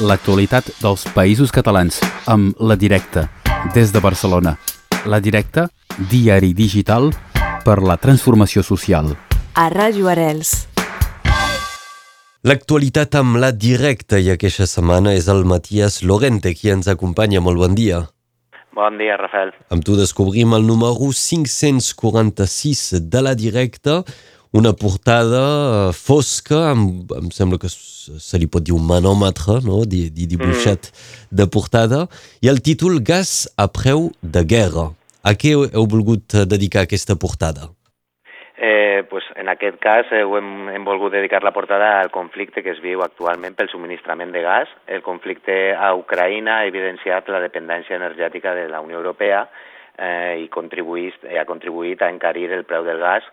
l'actualitat dels països catalans amb La Directa, des de Barcelona. La Directa, diari digital per la transformació social. A Ràdio Arels. L'actualitat amb La Directa i aquesta setmana és el Matías Lorente qui ens acompanya. Molt bon dia. Bon dia, Rafael. Amb tu descobrim el número 546 de La Directa, una portada eh, fosca, em, em sembla que se li pot dir un manòmetre, no? Di, di dibuixat mm. de portada, i el títol Gas a preu de guerra. A què heu volgut dedicar aquesta portada? Eh, pues en aquest cas eh, hem, hem volgut dedicar la portada al conflicte que es viu actualment pel subministrament de gas. El conflicte a Ucraïna ha evidenciat la dependència energètica de la Unió Europea eh, i contribuït, ha contribuït a encarir el preu del gas,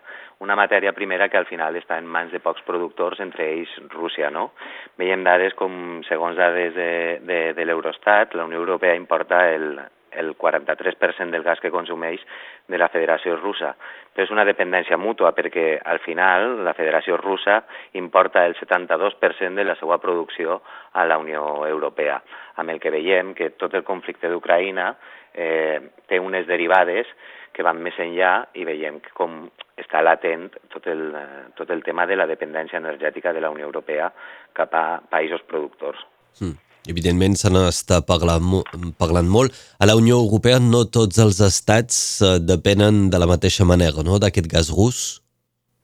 una matèria primera que al final està en mans de pocs productors, entre ells Rússia. No? Veiem dades com, segons dades de, de, de l'Eurostat, la Unió Europea importa el, el 43% del gas que consumeix de la Federació Russa. Però és una dependència mútua perquè al final la Federació Russa importa el 72% de la seva producció a la Unió Europea, amb el que veiem que tot el conflicte d'Ucraïna eh, té unes derivades que van més enllà i veiem com està latent tot el, tot el tema de la dependència energètica de la Unió Europea cap a països productors. Mm. Evidentment se n'està parlant, parlant molt. A la Unió Europea no tots els estats eh, depenen de la mateixa manera, no?, d'aquest gas rus.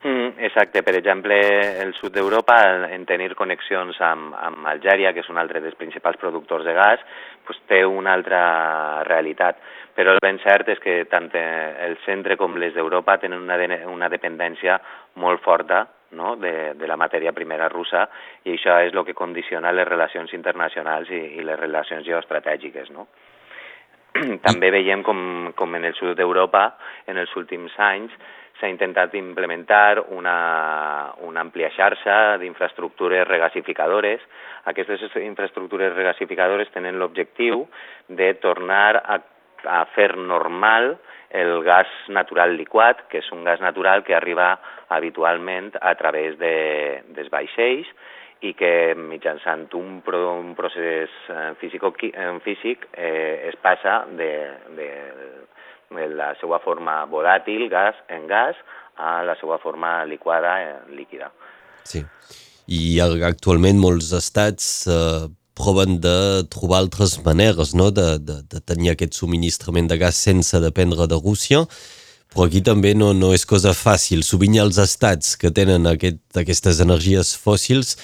Mm, exacte. Per exemple, el sud d'Europa, en tenir connexions amb, amb Algèria, que és un altre dels principals productors de gas, pues, té una altra realitat. Però el ben cert és que tant el centre com les d'Europa tenen una, una dependència molt forta no? de, de la matèria primera russa i això és el que condiciona les relacions internacionals i, i les relacions geoestratègiques. No? També veiem com, com en el sud d'Europa, en els últims anys, s'ha intentat implementar una, una àmplia xarxa d'infraestructures regasificadores. Aquestes infraestructures regasificadores tenen l'objectiu de tornar a, a fer normal el gas natural liquat, que és un gas natural que arriba habitualment a través de, dels vaixells i que mitjançant un, pro, un procés eh, físic, físic eh, es passa de, de, de la seva forma volàtil, gas, en gas, a la seva forma liquada, eh, líquida. Sí, i actualment molts estats eh, proven de trobar altres maneres no? de, de, de tenir aquest subministrament de gas sense dependre de Rússia, però aquí també no, no és cosa fàcil. Sovint els estats que tenen aquest, aquestes energies fòssils,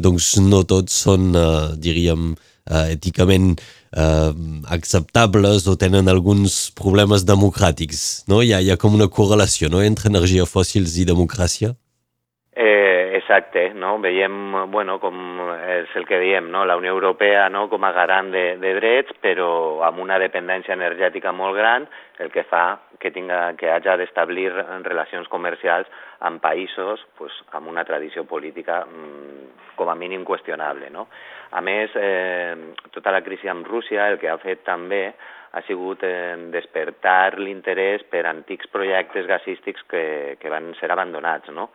doncs no tots són, eh, diríem, eh, èticament eh, acceptables o tenen alguns problemes democràtics. No? Hi, ha, hi ha com una correlació no? entre energia fòssils i democràcia. Exacte, no? veiem, bueno, com és el que diem, no? la Unió Europea no? com a garant de, de drets, però amb una dependència energètica molt gran, el que fa que, tinga, que hagi d'establir relacions comercials amb països pues, amb una tradició política mmm, com a mínim qüestionable. No? A més, eh, tota la crisi amb Rússia el que ha fet també ha sigut eh, despertar l'interès per antics projectes gasístics que, que van ser abandonats. No?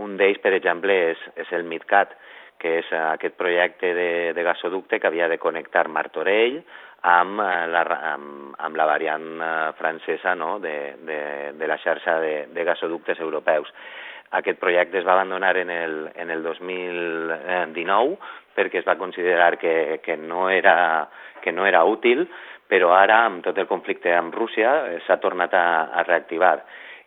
Un d'ells, per exemple, és, és el MidCat, que és aquest projecte de, de gasoducte que havia de connectar Martorell amb eh, la, amb, amb la variant eh, francesa no? de, de, de la xarxa de, de gasoductes europeus. Aquest projecte es va abandonar en el, en el 2019 perquè es va considerar que, que, no era, que no era útil, però ara, amb tot el conflicte amb Rússia, eh, s'ha tornat a, a reactivar.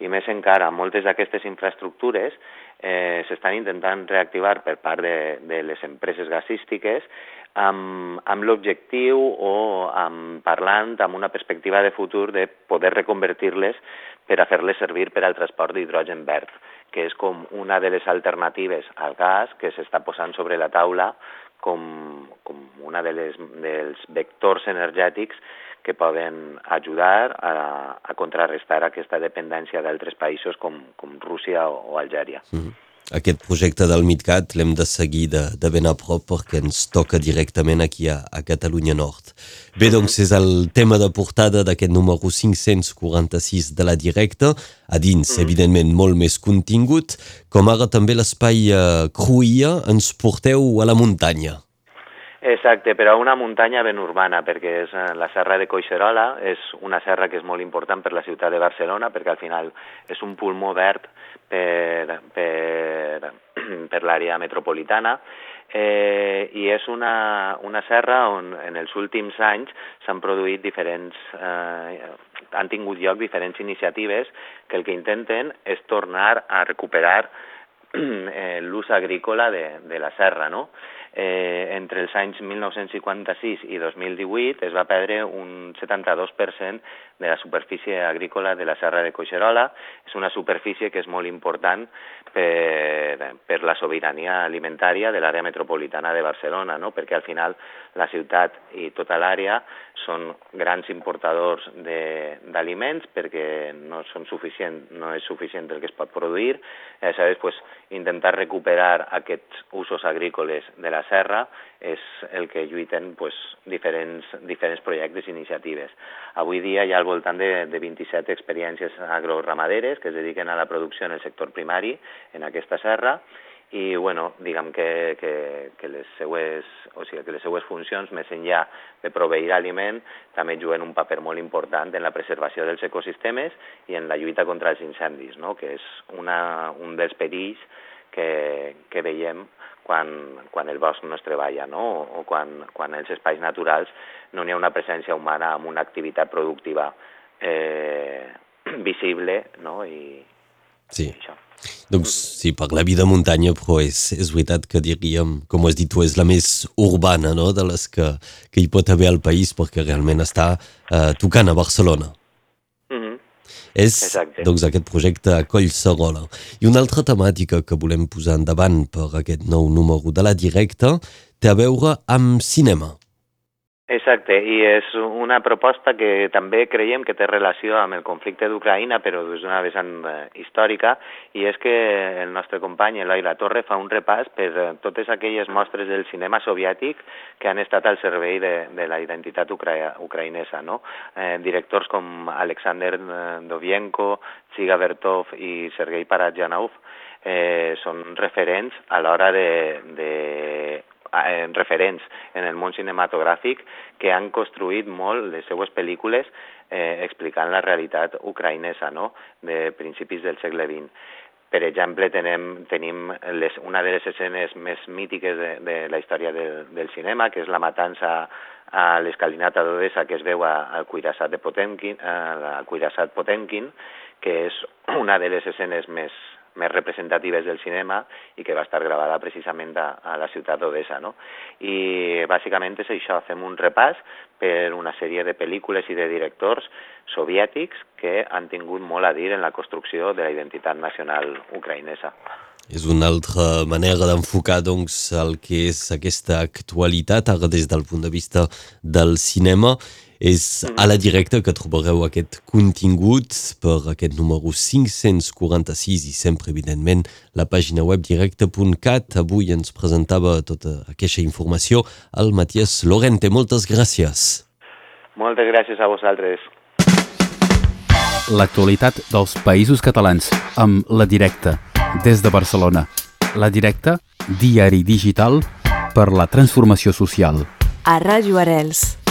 I més encara, moltes d'aquestes infraestructures eh, s'estan intentant reactivar per part de, de les empreses gasístiques amb, amb l'objectiu o amb, parlant amb una perspectiva de futur de poder reconvertir-les per a fer-les servir per al transport d'hidrogen verd, que és com una de les alternatives al gas que s'està posant sobre la taula com, com una de les, dels vectors energètics que poden ajudar a, a contrarrestar aquesta dependència d'altres països com, com Rússia o, o Algèria. Mm. Aquest projecte del MidCat l'hem de seguir de, de ben a prop perquè ens toca directament aquí a, a Catalunya Nord. Bé, doncs és el tema de portada d'aquest número 546 de la directa, a dins, mm. evidentment, molt més contingut, com ara també l'espai uh, Cruïa, ens porteu a la muntanya. Exacte, però una muntanya ben urbana, perquè és eh, la serra de Coixerola, és una serra que és molt important per la ciutat de Barcelona, perquè al final és un pulmó verd per, per, per l'àrea metropolitana, eh, i és una, una serra on en els últims anys s'han produït diferents, eh, han tingut lloc diferents iniciatives que el que intenten és tornar a recuperar eh, l'ús agrícola de, de la serra, no? Eh, entre els anys 1956 i 2018 es va perdre un 72% de la superfície agrícola de la Serra de Coixerola. És una superfície que és molt important per, per la sobirania alimentària de l'àrea metropolitana de Barcelona, no? perquè al final la ciutat i tota l'àrea són grans importadors d'aliments perquè no, són suficient, no és suficient el que es pot produir. Aleshores, pues, intentar recuperar aquests usos agrícoles de la serra és el que lluiten pues, diferents, diferents projectes i iniciatives. Avui dia hi ha al voltant de, de 27 experiències agroramaderes que es dediquen a la producció en el sector primari en aquesta serra i bueno, diguem que, que, que, les seues, o sigui, que les seues funcions, més enllà de proveir aliment, també juguen un paper molt important en la preservació dels ecosistemes i en la lluita contra els incendis, no? que és una, un dels perills que, que veiem quan, quan el bosc no es treballa, no? o quan, quan els espais naturals no n'hi ha una presència humana amb una activitat productiva eh, visible no? I, sí. i això. Doncs sí, per la vida muntanya, però és, és veritat que diríem, com has dit tu, és la més urbana no? de les que, que hi pot haver al país perquè realment està eh, tocant a Barcelona. És Exacte. doncs, aquest projecte a Collserola. I una altra temàtica que volem posar endavant per aquest nou número de la directa té a veure amb cinema. Exacte, i és una proposta que també creiem que té relació amb el conflicte d'Ucraïna, però des d'una vessant eh, històrica, i és que el nostre company Eloi La Torre fa un repàs per eh, totes aquelles mostres del cinema soviètic que han estat al servei de, de la identitat ucra ucraïnesa. No? Eh, directors com Alexander eh, Dovienko, Tsiga Bertov i Sergei Paradjanov eh, són referents a l'hora de, de eh, referents en el món cinematogràfic que han construït molt les seues pel·lícules eh, explicant la realitat ucraïnesa no? de principis del segle XX. Per exemple, tenem, tenim les, una de les escenes més mítiques de, de la història del, del cinema, que és la matança a l'escalinata d'Odessa que es veu al cuirassat de Potemkin, al cuirassat Potemkin, que és una de les escenes més, més representatives del cinema i que va estar gravada precisament a, a la ciutat d'Odessa. No? I bàsicament és això, fem un repàs per una sèrie de pel·lícules i de directors soviètics que han tingut molt a dir en la construcció de la identitat nacional ucraïnesa. És una altra manera d'enfocar doncs, el que és aquesta actualitat ara des del punt de vista del cinema és a la directa que trobareu aquest contingut per aquest número 546 i sempre, evidentment, la pàgina web directe.cat. Avui ens presentava tota aquesta informació el Matías Lorente. Moltes gràcies. Moltes gràcies a vosaltres. L'actualitat dels països catalans amb La Directa, des de Barcelona. La Directa, diari digital per la transformació social. A Ràdio Arels.